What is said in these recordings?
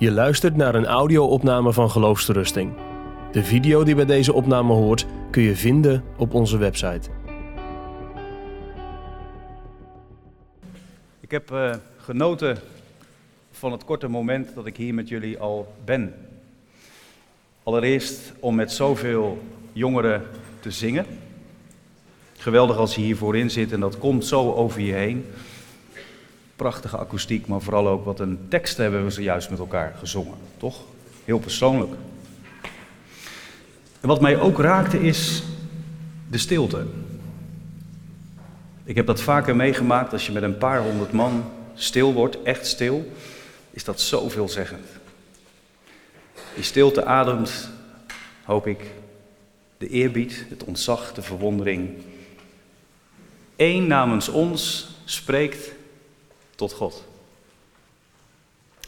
Je luistert naar een audio-opname van Geloofsterusting. De video die bij deze opname hoort kun je vinden op onze website. Ik heb eh, genoten van het korte moment dat ik hier met jullie al ben. Allereerst om met zoveel jongeren te zingen. Geweldig als je hier voorin zit en dat komt zo over je heen. Prachtige akoestiek, maar vooral ook wat een tekst hebben we zojuist met elkaar gezongen. Toch? Heel persoonlijk. En wat mij ook raakte is de stilte. Ik heb dat vaker meegemaakt als je met een paar honderd man stil wordt, echt stil, is dat zo veelzeggend. Die stilte ademt, hoop ik, de eerbied, het ontzag, de verwondering. Eén namens ons spreekt tot God.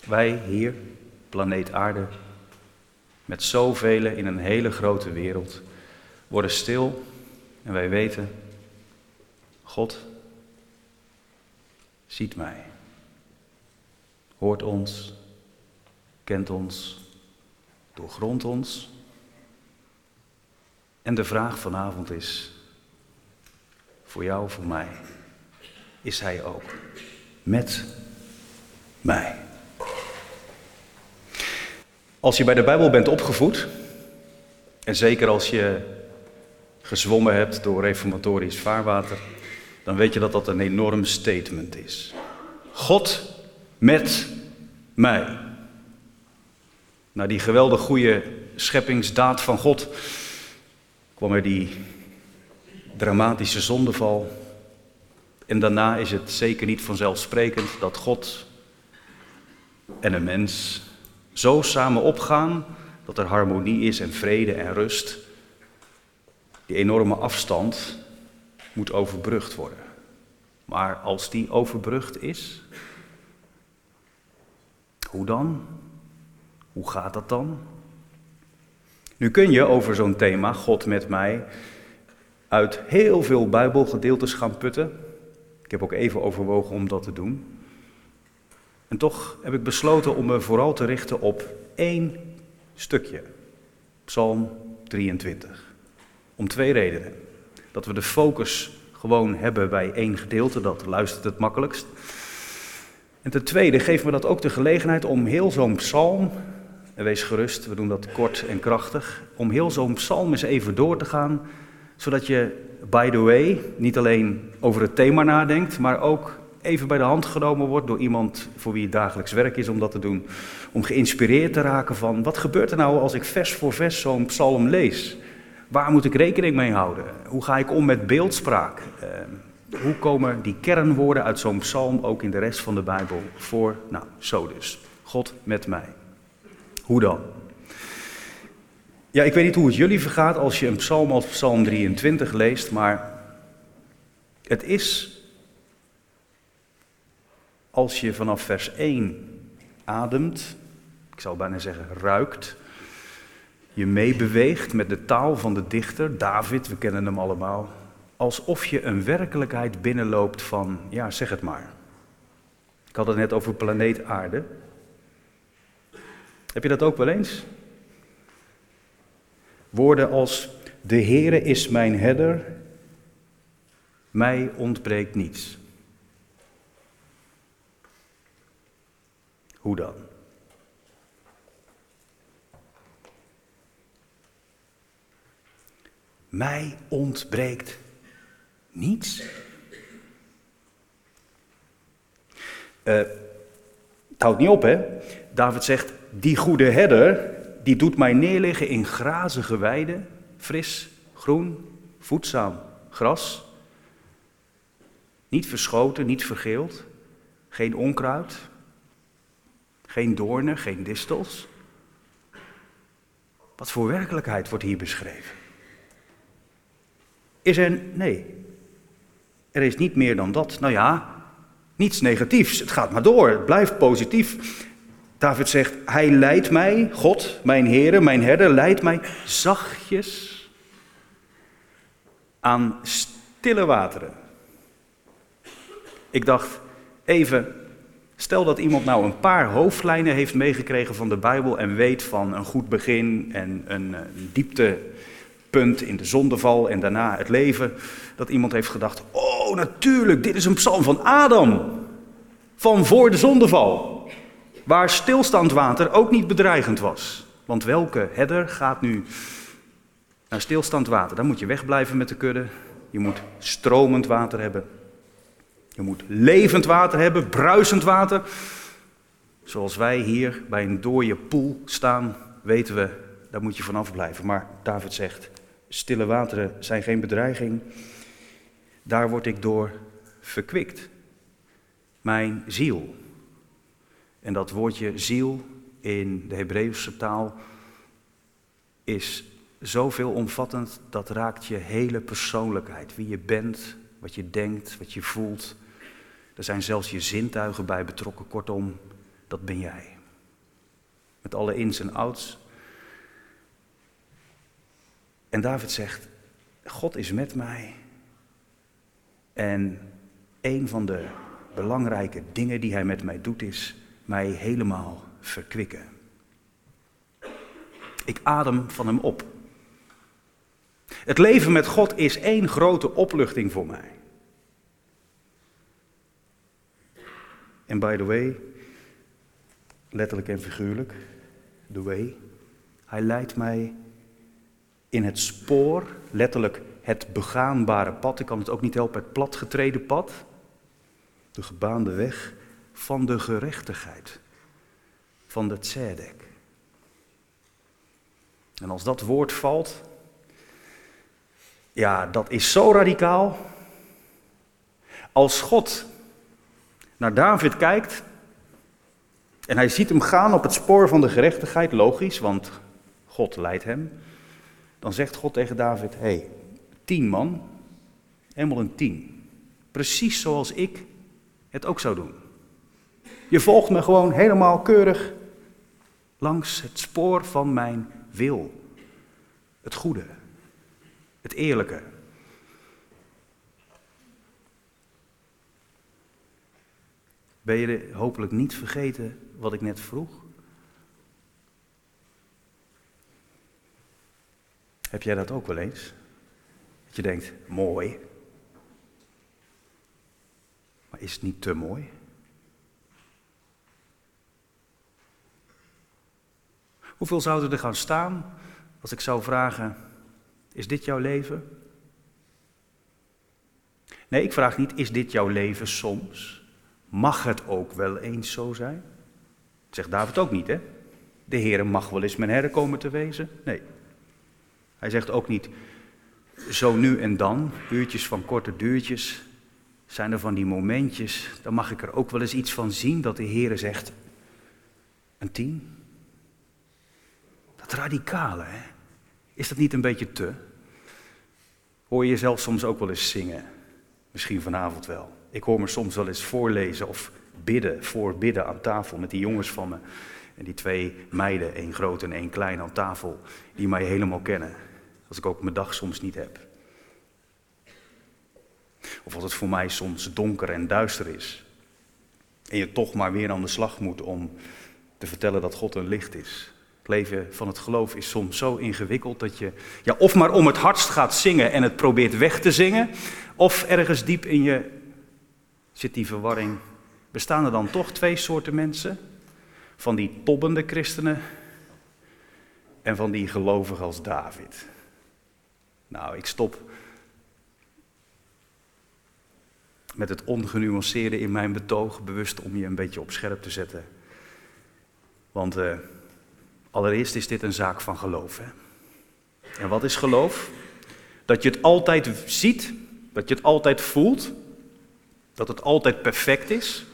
Wij hier, planeet Aarde, met zoveel in een hele grote wereld, worden stil en wij weten, God ziet mij, hoort ons, kent ons, doorgrondt ons. En de vraag vanavond is, voor jou, voor mij, is Hij ook met mij? Als je bij de Bijbel bent opgevoed, en zeker als je gezwommen hebt door reformatorisch vaarwater, dan weet je dat dat een enorm statement is. God met mij. Na die geweldig goede scheppingsdaad van God kwam er die dramatische zondeval. En daarna is het zeker niet vanzelfsprekend dat God en een mens zo samen opgaan dat er harmonie is en vrede en rust. Die enorme afstand moet overbrugd worden. Maar als die overbrugd is, hoe dan? Hoe gaat dat dan? Nu kun je over zo'n thema, God met mij, uit heel veel Bijbelgedeeltes gaan putten. Ik heb ook even overwogen om dat te doen. En toch heb ik besloten om me vooral te richten op één stukje. Psalm 23. Om twee redenen. Dat we de focus gewoon hebben bij één gedeelte, dat luistert het makkelijkst. En ten tweede geeft me dat ook de gelegenheid om heel zo'n psalm, en wees gerust, we doen dat kort en krachtig, om heel zo'n psalm eens even door te gaan, zodat je, by the way, niet alleen over het thema nadenkt, maar ook even bij de hand genomen wordt door iemand voor wie het dagelijks werk is om dat te doen. Om geïnspireerd te raken van, wat gebeurt er nou als ik vers voor vers zo'n psalm lees? Waar moet ik rekening mee houden? Hoe ga ik om met beeldspraak? Uh, hoe komen die kernwoorden uit zo'n psalm ook in de rest van de Bijbel voor? Nou, zo dus. God met mij. Hoe dan? Ja, ik weet niet hoe het jullie vergaat als je een psalm als psalm 23 leest, maar het is als je vanaf vers 1 ademt, ik zou bijna zeggen ruikt, je meebeweegt met de taal van de dichter, David, we kennen hem allemaal, alsof je een werkelijkheid binnenloopt van, ja, zeg het maar. Ik had het net over planeet Aarde. Heb je dat ook wel eens? Woorden als, de Heere is mijn herder, mij ontbreekt niets. Hoe dan? Mij ontbreekt niets. Uh, houdt niet op, hè? David zegt: Die goede herder, die doet mij neerliggen in grazige weiden, fris, groen, voedzaam gras. Niet verschoten, niet vergeeld, geen onkruid, geen doornen, geen distels. Wat voor werkelijkheid wordt hier beschreven? Is er. Nee. Er is niet meer dan dat. Nou ja, niets negatiefs. Het gaat maar door. Het blijft positief. David zegt: Hij leidt mij, God, mijn Heere, mijn herder, leidt mij zachtjes aan stille wateren. Ik dacht even, Stel dat iemand nou een paar hoofdlijnen heeft meegekregen van de Bijbel en weet van een goed begin en een, een dieptepunt in de zondeval en daarna het leven. Dat iemand heeft gedacht, oh natuurlijk, dit is een psalm van Adam. Van voor de zondeval. Waar stilstaand water ook niet bedreigend was. Want welke herder gaat nu naar stilstand water? Dan moet je wegblijven met de kudde. Je moet stromend water hebben. Je moet levend water hebben, bruisend water. Zoals wij hier bij een dooie poel staan, weten we, daar moet je vanaf blijven. Maar David zegt, stille wateren zijn geen bedreiging. Daar word ik door verkwikt. Mijn ziel. En dat woordje ziel in de Hebreeuwse taal is zoveel omvattend, dat raakt je hele persoonlijkheid. Wie je bent, wat je denkt, wat je voelt. Er zijn zelfs je zintuigen bij betrokken. Kortom, dat ben jij. Met alle ins en outs. En David zegt: God is met mij. En een van de belangrijke dingen die hij met mij doet, is mij helemaal verkwikken. Ik adem van hem op. Het leven met God is één grote opluchting voor mij. En by the way, letterlijk en figuurlijk, the way, hij leidt mij in het spoor, letterlijk het begaanbare pad. Ik kan het ook niet helpen, het platgetreden pad. De gebaande weg van de gerechtigheid, van de tzedek. En als dat woord valt, ja, dat is zo radicaal. Als God naar David kijkt en hij ziet hem gaan op het spoor van de gerechtigheid, logisch, want God leidt hem, dan zegt God tegen David: Hé, hey, tien man, helemaal een tien. Precies zoals ik het ook zou doen. Je volgt me gewoon helemaal keurig langs het spoor van mijn wil. Het goede, het eerlijke. Ben je hopelijk niet vergeten wat ik net vroeg? Heb jij dat ook wel eens? Dat je denkt, mooi. Maar is het niet te mooi? Hoeveel zouden er gaan staan als ik zou vragen, is dit jouw leven? Nee, ik vraag niet, is dit jouw leven soms? Mag het ook wel eens zo zijn? zegt David ook niet, hè? De Heer mag wel eens mijn herder komen te wezen. Nee. Hij zegt ook niet, zo nu en dan, uurtjes van korte duurtjes, zijn er van die momentjes, dan mag ik er ook wel eens iets van zien dat de Heer zegt, een tien? Radicale, hè? Is dat niet een beetje te? Hoor je jezelf soms ook wel eens zingen? Misschien vanavond wel. Ik hoor me soms wel eens voorlezen of bidden, voorbidden aan tafel met die jongens van me. En die twee meiden, één groot en één klein aan tafel, die mij helemaal kennen. Als ik ook mijn dag soms niet heb. Of als het voor mij soms donker en duister is. En je toch maar weer aan de slag moet om te vertellen dat God een licht is. Het leven van het geloof is soms zo ingewikkeld dat je ja, of maar om het hardst gaat zingen en het probeert weg te zingen, of ergens diep in je zit die verwarring. Bestaan er dan toch twee soorten mensen? Van die tobbende christenen en van die gelovigen als David. Nou, ik stop met het ongenuanceerde in mijn betoog, bewust om je een beetje op scherp te zetten. Want uh, allereerst is dit een zaak van geloof. Hè? En wat is geloof? Dat je het altijd ziet, dat je het altijd voelt, dat het altijd perfect is,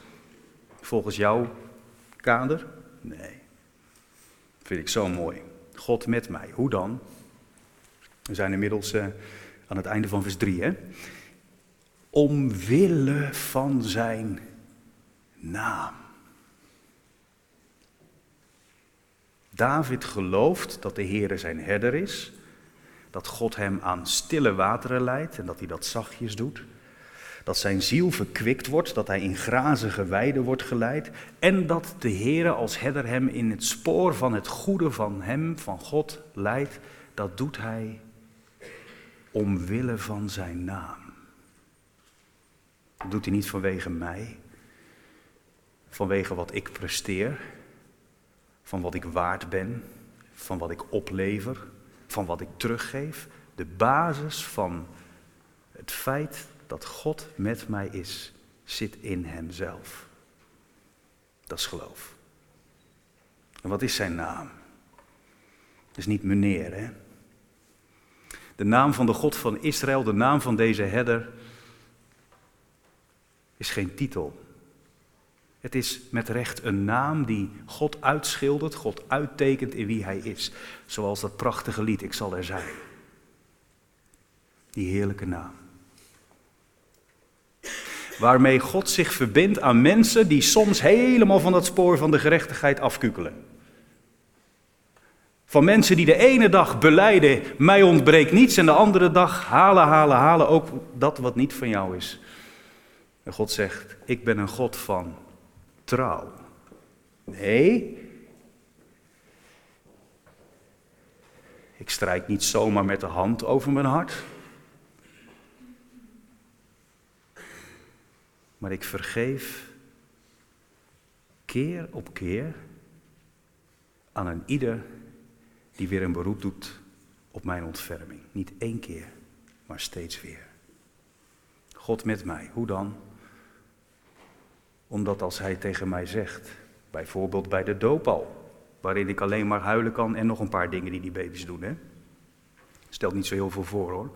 volgens jouw kader? Nee. vind ik zo mooi. God met mij. Hoe dan? We zijn inmiddels uh, aan het einde van vers 3, hè? Omwille van zijn naam. David gelooft dat de Heer zijn herder is, dat God hem aan stille wateren leidt en dat hij dat zachtjes doet. dat zijn ziel verkwikt wordt, dat hij in grazige weiden wordt geleid en dat de Heere als herder hem in het spoor van het goede van hem, van God, leidt, dat doet hij omwille van zijn naam. Dat doet hij niet vanwege mij, vanwege wat ik presteer, van wat ik waard ben, van wat ik oplever, van wat ik teruggeef. De basis van het feit dat God met mij is, zit in Hemzelf. Dat is geloof. En wat is zijn naam? Dat is niet meneer, hè? De naam van de God van Israël, de naam van deze herder, is geen titel. Het is met recht een naam die God uitschildert, God uittekent in wie Hij is. Zoals dat prachtige lied, Ik zal er zijn. Die heerlijke naam. Waarmee God zich verbindt aan mensen die soms helemaal van dat spoor van de gerechtigheid afkukelen. Van mensen die de ene dag beleiden, mij ontbreekt niets, en de andere dag halen, halen, halen ook dat wat niet van jou is. En God zegt, ik ben een God van trouw. Nee, ik strijk niet zomaar met de hand over mijn hart. Maar ik vergeef keer op keer aan een ieder die weer een beroep doet op mijn ontferming. Niet één keer, maar steeds weer. God met mij, hoe dan? Omdat als hij tegen mij zegt, bijvoorbeeld bij de doop al, waarin ik alleen maar huilen kan en nog een paar dingen die die baby's doen, hè? Stelt niet zo heel veel voor hoor.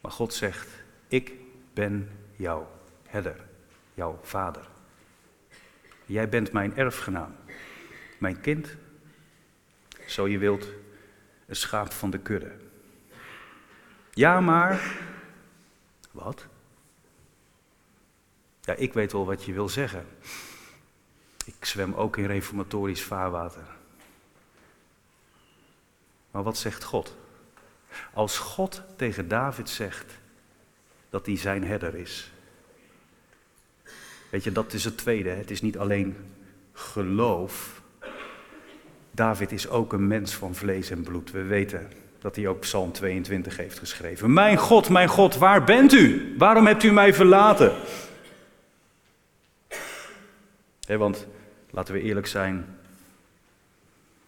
Maar God zegt, ik ben jouw herder, jouw vader. Jij bent mijn erfgenaam, mijn kind, zo je wilt, een schaap van de kudde. Ja, maar. Wat? Ja, ik weet wel wat je wil zeggen. Ik zwem ook in reformatorisch vaarwater. Maar wat zegt God? Als God tegen David zegt dat hij zijn herder is. Weet je, dat is het tweede. Het is niet alleen geloof. David is ook een mens van vlees en bloed. We weten dat hij ook Psalm 22 heeft geschreven. Mijn God, mijn God, waar bent u? Waarom hebt u mij verlaten? Want laten we eerlijk zijn,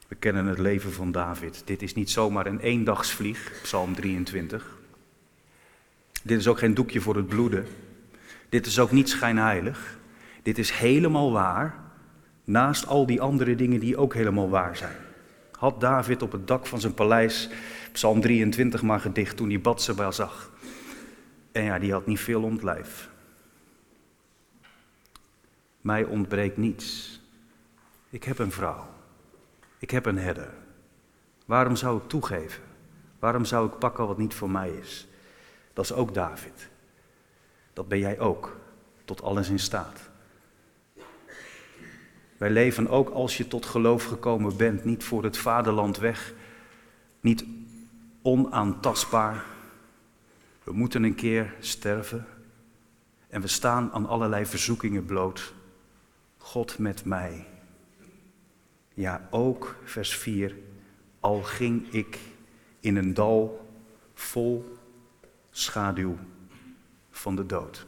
we kennen het leven van David. Dit is niet zomaar een eendagsvlieg, Psalm 23. Dit is ook geen doekje voor het bloeden. Dit is ook niet schijnheilig. Dit is helemaal waar, naast al die andere dingen die ook helemaal waar zijn. Had David op het dak van zijn paleis Psalm 23 maar gedicht toen hij Batseba zag. En ja, die had niet veel ontlijf. Mij ontbreekt niets. Ik heb een vrouw. Ik heb een herder. Waarom zou ik toegeven? Waarom zou ik pakken wat niet voor mij is? Dat is ook David. Dat ben jij ook, tot alles in staat. Wij leven ook als je tot geloof gekomen bent, niet voor het vaderland weg, niet onaantastbaar. We moeten een keer sterven en we staan aan allerlei verzoekingen bloot. God met mij. Ja, ook vers 4. Al ging ik in een dal vol schaduw van de dood.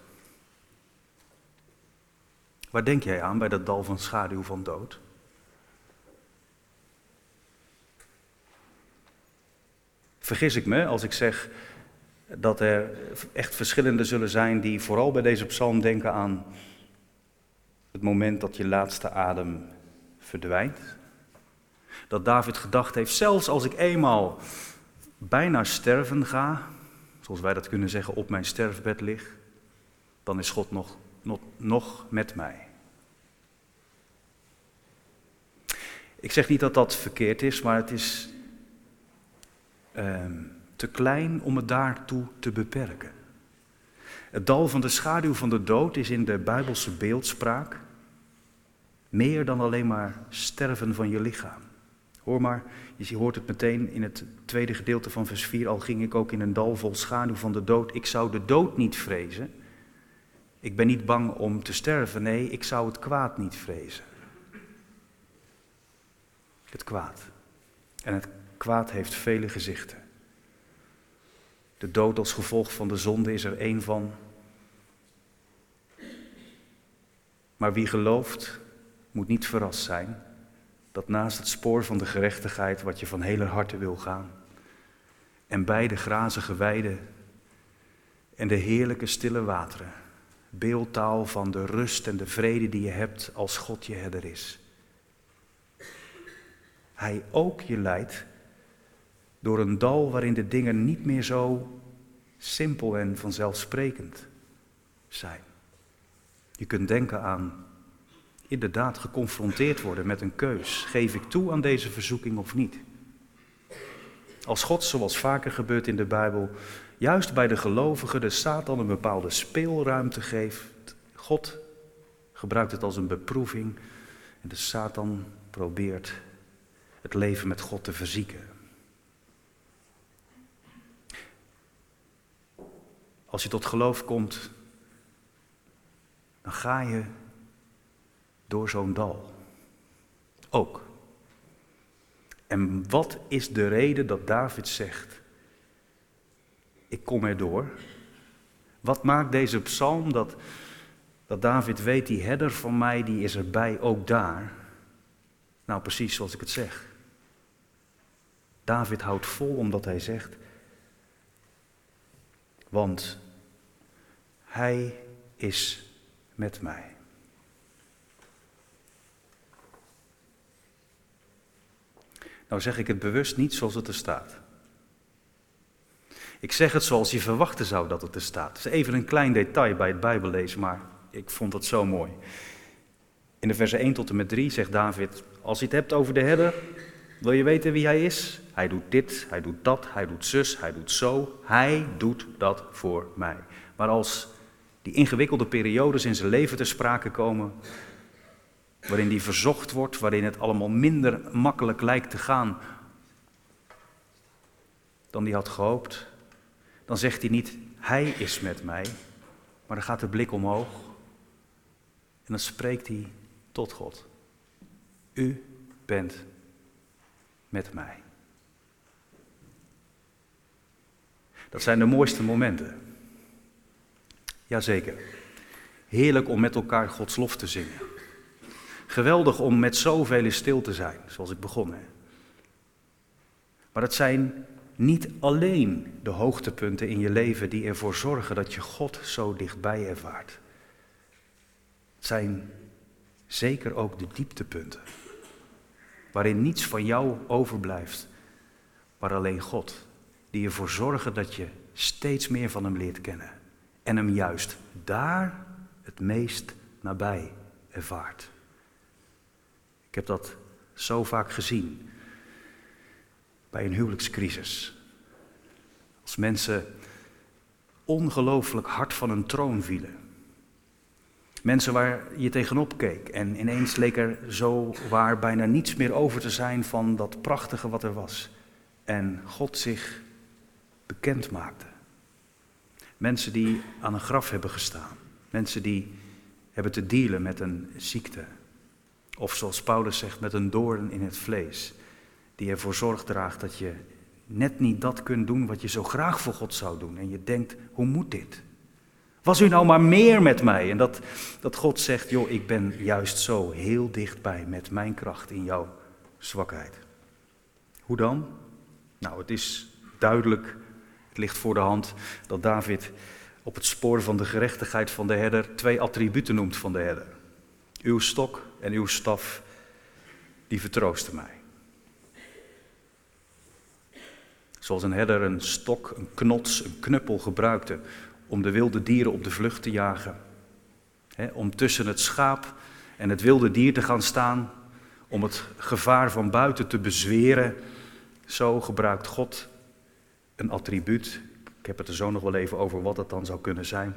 Waar denk jij aan bij dat dal van schaduw van dood? Vergis ik me als ik zeg dat er echt verschillende zullen zijn die vooral bij deze psalm denken aan het moment dat je laatste adem verdwijnt? Dat David gedacht heeft, zelfs als ik eenmaal bijna sterven ga, zoals wij dat kunnen zeggen, op mijn sterfbed lig, dan is God nog, nog, nog met mij. Ik zeg niet dat dat verkeerd is, maar het is ehm, te klein om het daartoe te beperken. Het dal van de schaduw van de dood is in de Bijbelse beeldspraak meer dan alleen maar sterven van je lichaam. Hoor maar, je hoort het meteen in het tweede gedeelte van vers 4. Al ging ik ook in een dal vol schaduw van de dood. Ik zou de dood niet vrezen. Ik ben niet bang om te sterven. Nee, ik zou het kwaad niet vrezen. Het kwaad. En het kwaad heeft vele gezichten. De dood als gevolg van de zonde is er één van. Maar wie gelooft, moet niet verrast zijn dat naast het spoor van de gerechtigheid wat je van hele harte wil gaan, en bij de grazige weiden en de heerlijke stille wateren, beeldtaal van de rust en de vrede die je hebt als God je herder is. Hij ook je leidt door een dal waarin de dingen niet meer zo simpel en vanzelfsprekend zijn. Je kunt denken aan inderdaad geconfronteerd worden met een keus. Geef ik toe aan deze verzoeking of niet? Als God, zoals vaker gebeurt in de Bijbel, juist bij de gelovigen de Satan een bepaalde speelruimte geeft. God gebruikt het als een beproeving en de Satan probeert het leven met God te verzieken. Als je tot geloof komt, dan ga je door zo'n dal. Ook. En wat is de reden dat David zegt: Ik kom erdoor? Wat maakt deze psalm dat, dat David weet, die herder van mij, die is erbij, ook daar? Nou, precies zoals ik het zeg. David houdt vol omdat hij zegt, want hij is met mij. Nou zeg ik het bewust niet zoals het er staat. Ik zeg het zoals je verwachten zou dat het er staat. Het is even een klein detail bij het Bijbellezen, maar ik vond het zo mooi. In de versen 1 tot en met 3 zegt David, als je het hebt over de herder, wil je weten wie hij is? Hij doet dit, hij doet dat, hij doet zus, hij doet zo. Hij doet dat voor mij. Maar als die ingewikkelde periodes in zijn leven te sprake komen, waarin die verzocht wordt, waarin het allemaal minder makkelijk lijkt te gaan dan die had gehoopt, dan zegt hij niet, hij is met mij, maar dan gaat de blik omhoog en dan spreekt hij tot God. U bent met mij. Dat zijn de mooiste momenten. Jazeker. Heerlijk om met elkaar Gods lof te zingen. Geweldig om met zoveel stil te zijn, zoals ik begon. Maar het zijn niet alleen de hoogtepunten in je leven die ervoor zorgen dat je God zo dichtbij ervaart. Het zijn zeker ook de dieptepunten, waarin niets van jou overblijft, maar alleen God, die ervoor zorgen dat je steeds meer van Hem leert kennen en Hem juist daar het meest nabij ervaart. Ik heb dat zo vaak gezien bij een huwelijkscrisis. Als mensen ongelooflijk hard van een troon vielen. Mensen waar je tegenop keek en ineens leek er zo waar bijna niets meer over te zijn van dat prachtige wat er was. En God zich bekend maakte. Mensen die aan een graf hebben gestaan. Mensen die hebben te dealen met een ziekte. Of zoals Paulus zegt, met een doorn in het vlees. Die ervoor zorg draagt dat je net niet dat kunt doen wat je zo graag voor God zou doen. En je denkt, hoe moet dit? Was u nou maar meer met mij? En dat, dat God zegt, joh, ik ben juist zo heel dichtbij met mijn kracht in jouw zwakheid. Hoe dan? Nou, het is duidelijk, het ligt voor de hand dat David op het spoor van de gerechtigheid van de herder twee attributen noemt van de herder. Uw stok en uw staf, die vertroosten mij. Zoals een herder een stok, een knots, een knuppel gebruikte om de wilde dieren op de vlucht te jagen. om tussen het schaap en het wilde dier te gaan staan, om het gevaar van buiten te bezweren. Zo gebruikt God een attribuut. Ik heb het er zo nog wel even over wat het dan zou kunnen zijn.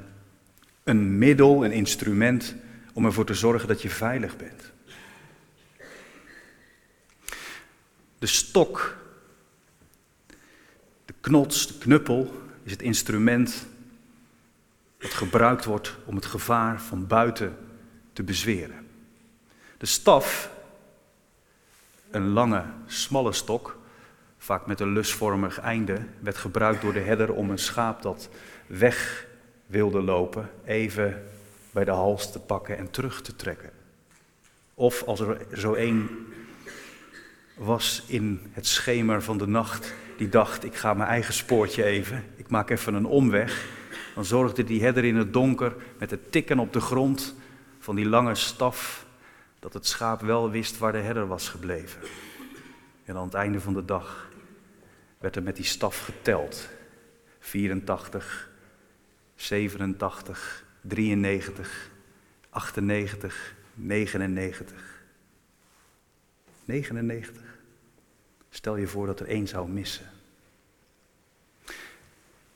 Een middel, een instrument om ervoor te zorgen dat je veilig bent. De stok, de knots, de knuppel is het instrument dat gebruikt wordt om het gevaar van buiten te bezweren. De staf, een lange, smalle stok, vaak met een lusvormig einde, werd gebruikt door de herder om een schaap dat weg wilde lopen, even bij de hals te pakken en terug te trekken. Of als er zo één was in het schemer van de nacht, die dacht: ik ga mijn eigen spoortje even, ik maak even een omweg. Dan zorgde die herder in het donker met het tikken op de grond van die lange staf dat het schaap wel wist waar de herder was gebleven. En aan het einde van de dag werd er met die staf geteld. 84, 87, 93, 98, 99. 99. Stel je voor dat er één zou missen.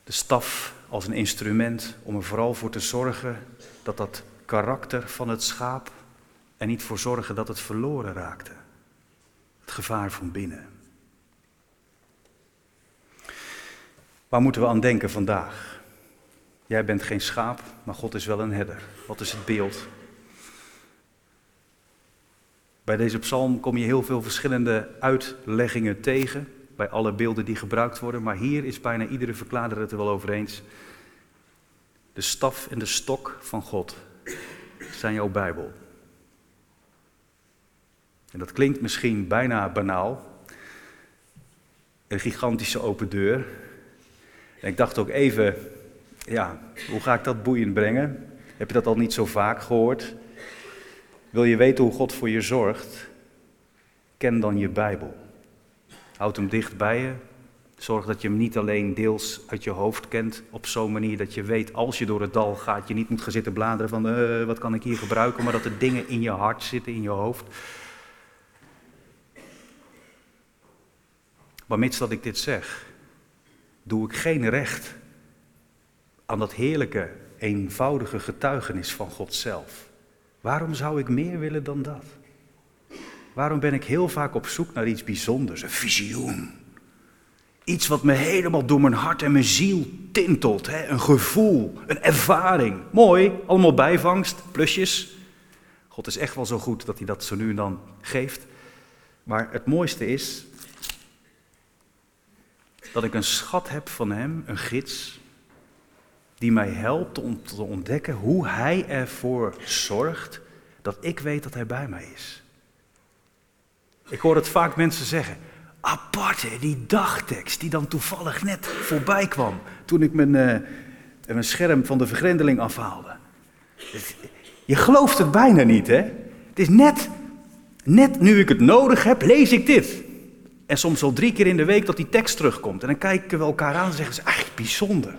De staf als een instrument om er vooral voor te zorgen dat dat karakter van het schaap er niet voor zorgen dat het verloren raakte. Het gevaar van binnen. Waar moeten we aan denken vandaag? Jij bent geen schaap, maar God is wel een herder. Wat is het beeld? Bij deze psalm kom je heel veel verschillende uitleggingen tegen, bij alle beelden die gebruikt worden, maar hier is bijna iedere verklaarder het er wel over eens. De staf en de stok van God zijn jouw Bijbel. En dat klinkt misschien bijna banaal, een gigantische open deur. Ik dacht ook even, ja, hoe ga ik dat boeiend brengen? Heb je dat al niet zo vaak gehoord? Wil je weten hoe God voor je zorgt? Ken dan je Bijbel. Houd hem dicht bij je. Zorg dat je hem niet alleen deels uit je hoofd kent, op zo'n manier dat je weet als je door het dal gaat, je niet moet gaan zitten bladeren van uh, wat kan ik hier gebruiken, maar dat er dingen in je hart zitten, in je hoofd. Maar mits dat ik dit zeg, doe ik geen recht aan dat heerlijke, eenvoudige getuigenis van God zelf. Waarom zou ik meer willen dan dat? Waarom ben ik heel vaak op zoek naar iets bijzonders, een visioen? Iets wat me helemaal door mijn hart en mijn ziel tintelt. Hè? Een gevoel, een ervaring. Mooi, allemaal bijvangst, plusjes. God is echt wel zo goed dat hij dat zo nu en dan geeft. Maar het mooiste is dat ik een schat heb van Hem, een gids, die mij helpt om te ontdekken hoe Hij ervoor zorgt dat ik weet dat Hij bij mij is. Ik hoor het vaak mensen zeggen, apart hè, die dagtekst die dan toevallig net voorbij kwam toen ik mijn, uh, mijn scherm van de vergrendeling afhaalde. Je gelooft het bijna niet hè. Het is net, net nu ik het nodig heb, lees ik dit. En soms al drie keer in de week dat die tekst terugkomt. En dan kijken we elkaar aan en zeggen ze, eigenlijk bijzonder.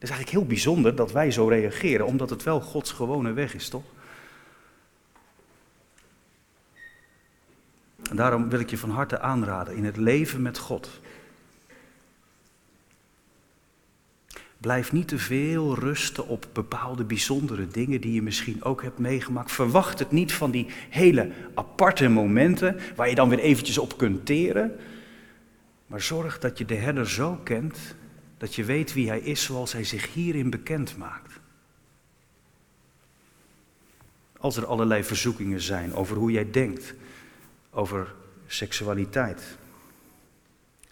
Het is eigenlijk heel bijzonder dat wij zo reageren, omdat het wel Gods gewone weg is, toch? Daarom wil ik je van harte aanraden in het leven met God. Blijf niet te veel rusten op bepaalde bijzondere dingen die je misschien ook hebt meegemaakt. Verwacht het niet van die hele aparte momenten waar je dan weer eventjes op kunt teren. Maar zorg dat je de herder zo kent dat je weet wie hij is zoals hij zich hierin bekend maakt. Als er allerlei verzoekingen zijn over hoe jij denkt, over seksualiteit.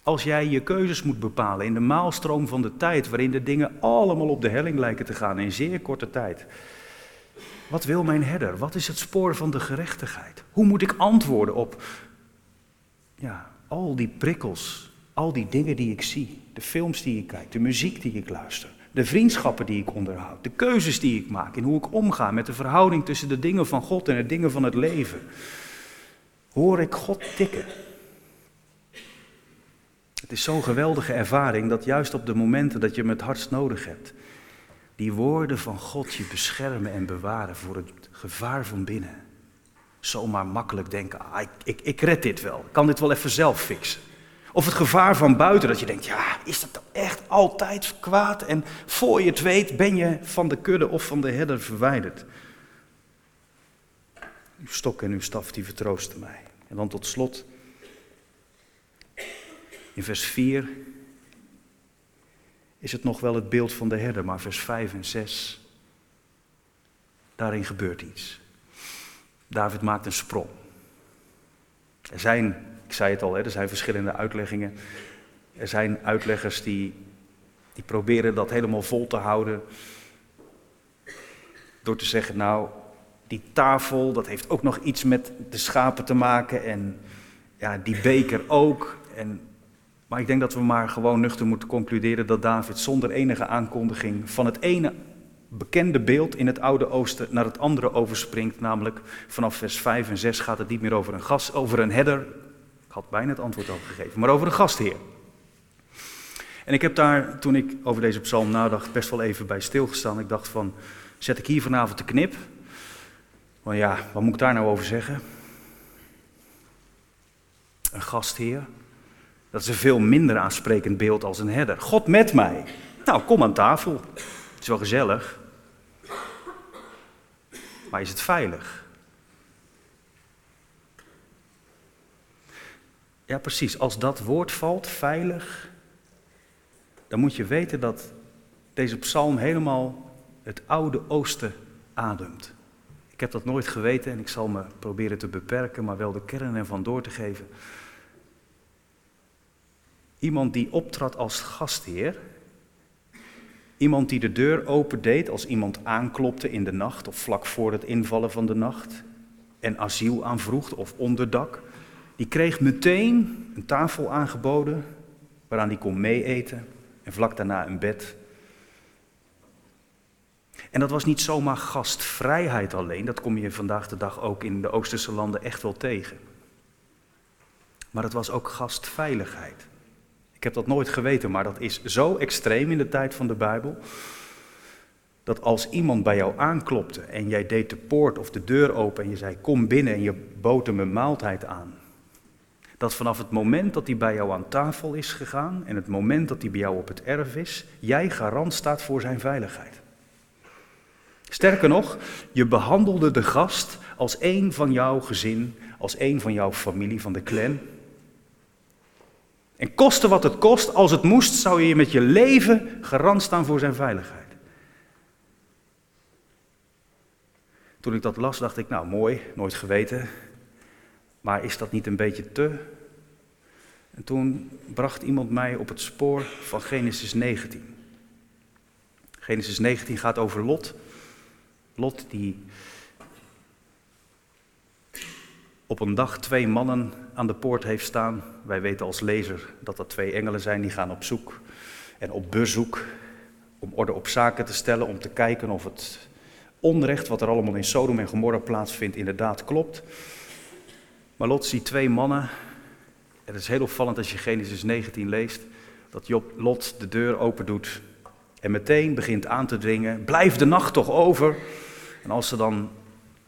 Als jij je keuzes moet bepalen in de maalstroom van de tijd, waarin de dingen allemaal op de helling lijken te gaan in zeer korte tijd. Wat wil mijn herder? Wat is het spoor van de gerechtigheid? Hoe moet ik antwoorden op ja, al die prikkels, al die dingen die ik zie, de films die ik kijk, de muziek die ik luister, de vriendschappen die ik onderhoud, de keuzes die ik maak in hoe ik omga met de verhouding tussen de dingen van God en de dingen van het leven? Hoor ik God tikken? Het is zo'n geweldige ervaring dat juist op de momenten dat je hem het hardst nodig hebt, die woorden van God je beschermen en bewaren voor het gevaar van binnen. Zomaar makkelijk denken, ah, ik, ik, ik red dit wel, ik kan dit wel even zelf fixen. Of het gevaar van buiten, dat je denkt, ja, is dat echt altijd kwaad? En voor je het weet ben je van de kudde of van de herder verwijderd. Uw stok en uw staf, die vertroosten mij. En dan tot slot, In vers 4 is het nog wel het beeld van de herder, maar vers 5 en 6, daarin gebeurt iets. David maakt een sprong. Er zijn, ik zei het al, er zijn verschillende uitleggingen. Er zijn uitleggers die, die proberen dat helemaal vol te houden. Door te zeggen, nou, die tafel, dat heeft ook nog iets met de schapen te maken. En ja, die beker ook. En, maar ik denk dat we maar gewoon nuchter moeten concluderen dat David zonder enige aankondiging van het ene bekende beeld in het Oude Oosten naar het andere overspringt. Namelijk vanaf vers 5 en 6 gaat het niet meer over een gast, over een herder. Ik had bijna het antwoord al gegeven, maar over een gastheer. En ik heb daar, toen ik over deze psalm nadacht, best wel even bij stilgestaan. Ik dacht van, zet ik hier vanavond de knip? Want ja, wat moet ik daar nou over zeggen? Een gastheer, dat is een veel minder aansprekend beeld als een herder. God met mij. Nou, kom aan tafel. Het is wel gezellig. Maar is het veilig? Ja, precies. Als dat woord valt, veilig, dan moet je weten dat deze psalm helemaal het oude oosten ademt. Ik heb dat nooit geweten en ik zal me proberen te beperken, maar wel de kern ervan door te geven. Iemand die optrad als gastheer, iemand die de deur opendeed als iemand aanklopte in de nacht of vlak voor het invallen van de nacht en asiel aanvroeg of onderdak, die kreeg meteen een tafel aangeboden waaraan hij kon meeeten en vlak daarna een bed. En dat was niet zomaar gastvrijheid alleen, dat kom je vandaag de dag ook in de Oosterse landen echt wel tegen. Maar het was ook gastveiligheid. Ik heb dat nooit geweten, maar dat is zo extreem in de tijd van de Bijbel. Dat als iemand bij jou aanklopte en jij deed de poort of de deur open en je zei kom binnen en je bood hem een maaltijd aan, dat vanaf het moment dat hij bij jou aan tafel is gegaan en het moment dat hij bij jou op het erf is, jij garant staat voor zijn veiligheid. Sterker nog, je behandelde de gast als een van jouw gezin, als een van jouw familie, van de clan. En koste wat het kost, als het moest, zou je met je leven garant staan voor zijn veiligheid. Toen ik dat las, dacht ik, nou mooi, nooit geweten. Maar is dat niet een beetje te? En toen bracht iemand mij op het spoor van Genesis 19. Genesis 19 gaat over Lot. Lot die op een dag twee mannen aan de poort heeft staan. Wij weten als lezer dat dat twee engelen zijn die gaan op zoek en op bezoek om orde op zaken te stellen, om te kijken of het onrecht wat er allemaal in Sodom en Gomorra plaatsvindt inderdaad klopt. Maar Lot ziet twee mannen. Het is heel opvallend als je Genesis 19 leest, dat Job, Lot de deur open doet en meteen begint aan te dringen, blijf de nacht toch over. En als ze dan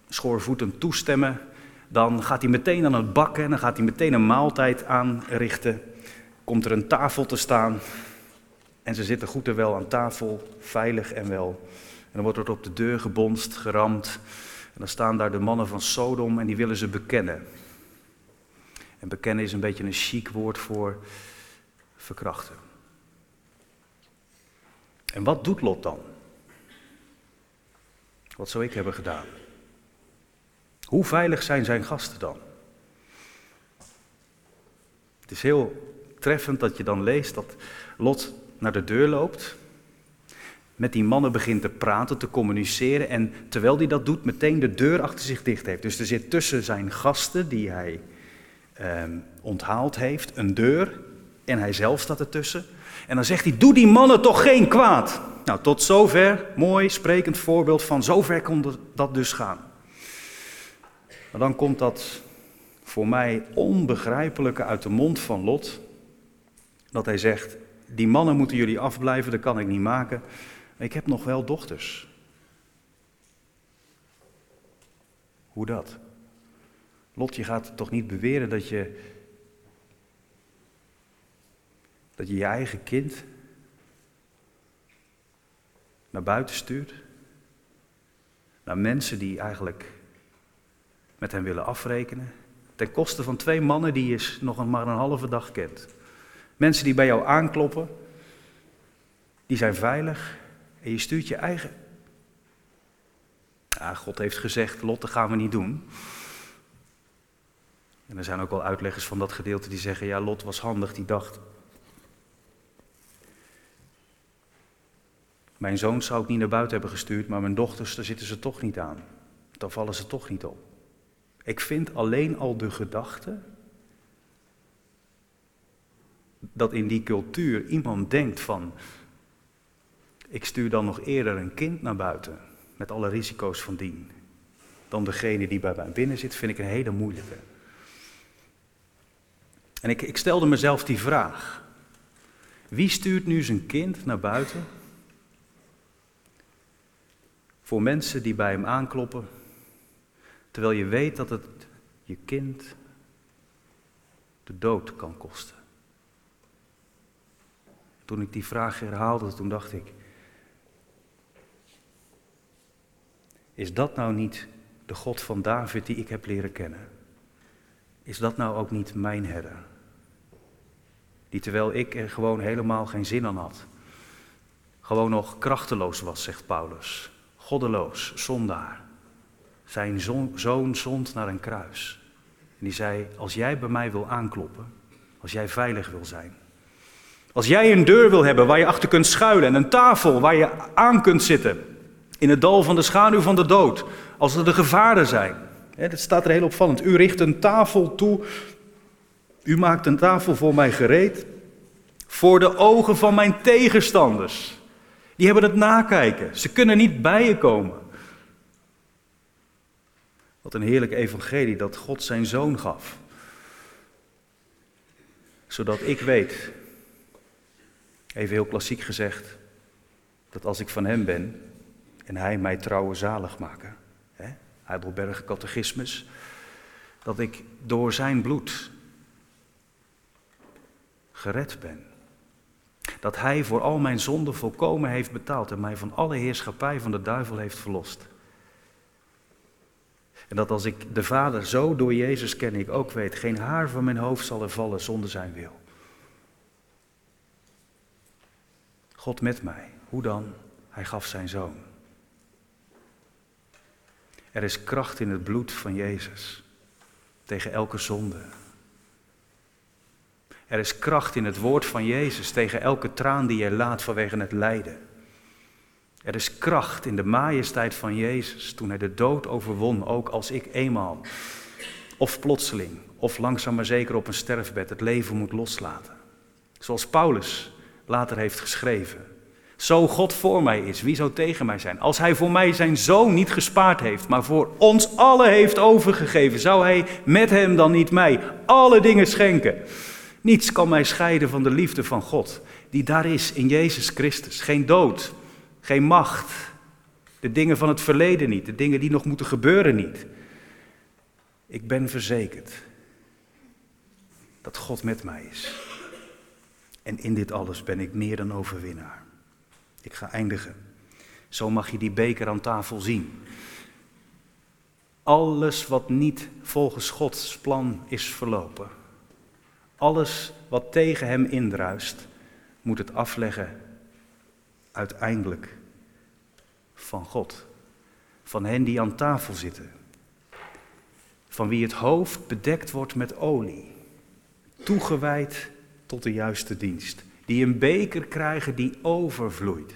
schoorvoetend toestemmen, dan gaat hij meteen aan het bakken en dan gaat hij meteen een maaltijd aanrichten. Komt er een tafel te staan en ze zitten goed en wel aan tafel, veilig en wel. En dan wordt er op de deur gebonst, geramd. En dan staan daar de mannen van Sodom en die willen ze bekennen. En bekennen is een beetje een chic woord voor verkrachten. En wat doet Lot dan? Wat zou ik hebben gedaan? Hoe veilig zijn zijn gasten dan? Het is heel treffend dat je dan leest dat Lot naar de deur loopt, met die mannen begint te praten, te communiceren en terwijl hij dat doet, meteen de deur achter zich dicht heeft. Dus er zit tussen zijn gasten die hij ehm, onthaald heeft een deur en hij zelf staat ertussen. En dan zegt hij, doe die mannen toch geen kwaad. Nou, tot zover, mooi, sprekend voorbeeld van zover kon dat dus gaan. Maar dan komt dat voor mij onbegrijpelijke uit de mond van Lot, dat hij zegt, die mannen moeten jullie afblijven, dat kan ik niet maken, ik heb nog wel dochters. Hoe dat? Lot, je gaat toch niet beweren dat je dat je je eigen kind naar buiten stuurt? Naar mensen die eigenlijk met hem willen afrekenen. Ten koste van twee mannen die je nog maar een halve dag kent. Mensen die bij jou aankloppen, die zijn veilig en je stuurt je eigen. Ja, God heeft gezegd, Lot, dat gaan we niet doen. En er zijn ook wel uitleggers van dat gedeelte die zeggen, ja, Lot was handig, die dacht, mijn zoon zou ik niet naar buiten hebben gestuurd, maar mijn dochters, daar zitten ze toch niet aan. Dan vallen ze toch niet op. Ik vind alleen al de gedachte dat in die cultuur iemand denkt van, ik stuur dan nog eerder een kind naar buiten, met alle risico's van dien, dan degene die bij mij binnen zit, vind ik een hele moeilijke. En ik, ik stelde mezelf die vraag. Wie stuurt nu zijn kind naar buiten? Voor mensen die bij hem aankloppen, terwijl je weet dat het je kind de dood kan kosten. Toen ik die vraag herhaalde, toen dacht ik, is dat nou niet de God van David die ik heb leren kennen? Is dat nou ook niet mijn herder? Die terwijl ik er gewoon helemaal geen zin aan had, gewoon nog krachteloos was, zegt Paulus. Goddeloos, zondaar. Zijn zoon zond naar een kruis. En die zei, als jij bij mij wil aankloppen, als jij veilig wil zijn, als jij een deur wil hebben waar je achter kunt schuilen en een tafel waar je aan kunt zitten in het dal van de schaduw van de dood, als er de gevaren zijn. Dat staat er heel opvallend. U richt een tafel toe, u maakt een tafel voor mij gereed, voor de ogen van mijn tegenstanders. Die hebben het nakijken, ze kunnen niet bij je komen. Wat een heerlijk evangelie dat God zijn zoon gaf. Zodat ik weet Even heel klassiek gezegd, dat als ik van hem ben en hij mij trouwe zalig maken, hè, Heidelberg catechismus, dat ik door zijn bloed gered ben. Dat hij voor al mijn zonden volkomen heeft betaald en mij van alle heerschappij van de duivel heeft verlost. En dat als ik de Vader zo door Jezus ken, ik ook weet, geen haar van mijn hoofd zal er vallen zonder zijn wil. God met mij. Hoe dan? Hij gaf zijn zoon. Er is kracht in het bloed van Jezus tegen elke zonde. Er is kracht in het woord van Jezus tegen elke traan die je laat vanwege het lijden. Er is kracht in de majesteit van Jezus toen hij de dood overwon, ook als ik eenmaal, of plotseling, of langzaam maar zeker op een sterfbed het leven moet loslaten. Zoals Paulus later heeft geschreven. Zo God voor mij is, wie zou tegen mij zijn? Als hij voor mij zijn zoon niet gespaard heeft, maar voor ons allen heeft overgegeven, zou hij met hem dan niet mij alle dingen schenken? Niets kan mij scheiden van de liefde van God, die daar is in Jezus Christus. Geen dood, geen macht, de dingen van het verleden niet, de dingen die nog moeten gebeuren niet. Ik ben verzekerd dat God met mij is. En in dit alles ben ik meer dan overwinnaar. Ik ga eindigen. Zo mag je die beker aan tafel zien. Alles wat niet volgens Gods plan is verlopen. Alles wat tegen hem indruist, moet het afleggen uiteindelijk van God. Van hen die aan tafel zitten. Van wie het hoofd bedekt wordt met olie. Toegewijd tot de juiste dienst. Die een beker krijgen die overvloeit.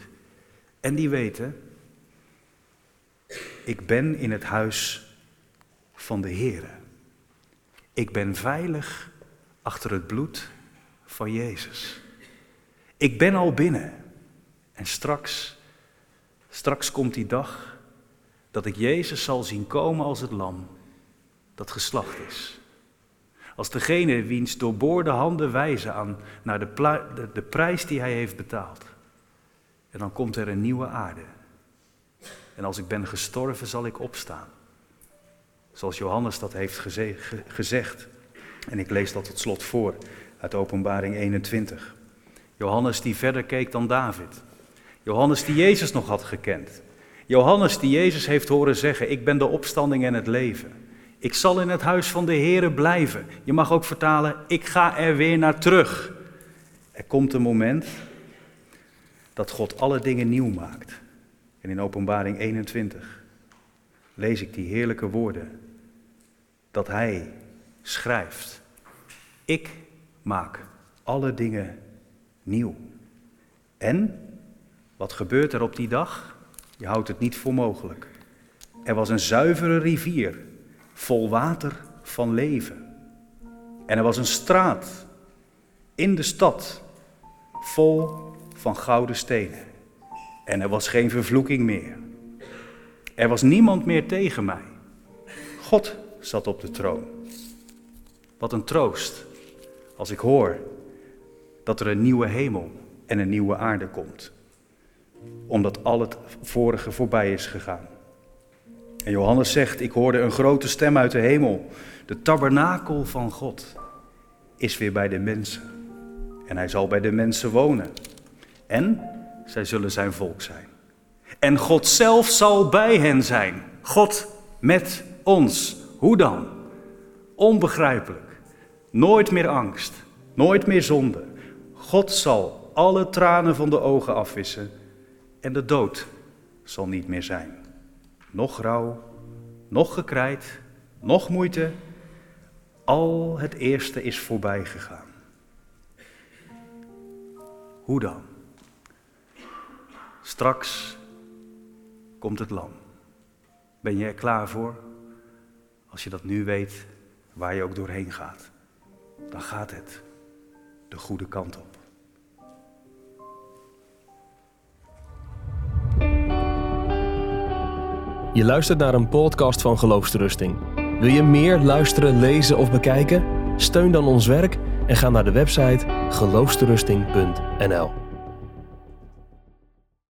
En die weten, ik ben in het huis van de Heer. Ik ben veilig achter het bloed van Jezus. Ik ben al binnen. En straks, straks komt die dag dat ik Jezus zal zien komen als het lam dat geslacht is. Als degene wiens doorboorde handen wijzen aan, naar de, de, de prijs die hij heeft betaald. En dan komt er een nieuwe aarde. En als ik ben gestorven, zal ik opstaan. Zoals Johannes dat heeft gezegd. En ik lees dat tot slot voor uit Openbaring 21. Johannes die verder keek dan David. Johannes die Jezus nog had gekend. Johannes die Jezus heeft horen zeggen: Ik ben de opstanding en het leven. Ik zal in het huis van de Here blijven. Je mag ook vertalen, ik ga er weer naar terug. Er komt een moment dat God alle dingen nieuw maakt. En in Openbaring 21 lees ik die heerlijke woorden. Dat Hij schrijft. Ik maak alle dingen nieuw. En wat gebeurt er op die dag? Je houdt het niet voor mogelijk. Er was een zuivere rivier, vol water van leven. En er was een straat in de stad, vol van gouden stenen. En er was geen vervloeking meer. Er was niemand meer tegen mij. God zat op de troon. Wat een troost als ik hoor dat er een nieuwe hemel en een nieuwe aarde komt. Omdat al het vorige voorbij is gegaan. En Johannes zegt, ik hoorde een grote stem uit de hemel. De tabernakel van God is weer bij de mensen. En hij zal bij de mensen wonen. En zij zullen zijn volk zijn. En God zelf zal bij hen zijn. God met ons. Hoe dan? Onbegrijpelijk. Nooit meer angst. Nooit meer zonde. God zal alle tranen van de ogen afwissen. En de dood zal niet meer zijn. Nog rouw, nog gekrijt, nog moeite. Al het eerste is voorbij gegaan. Hoe dan? Straks komt het lam. Ben je er klaar voor? Als je dat nu weet, waar je ook doorheen gaat, dan gaat het de goede kant op. Je luistert naar een podcast van Geloofsterusting. Wil je meer luisteren, lezen of bekijken? Steun dan ons werk en ga naar de website geloofsterusting.nl.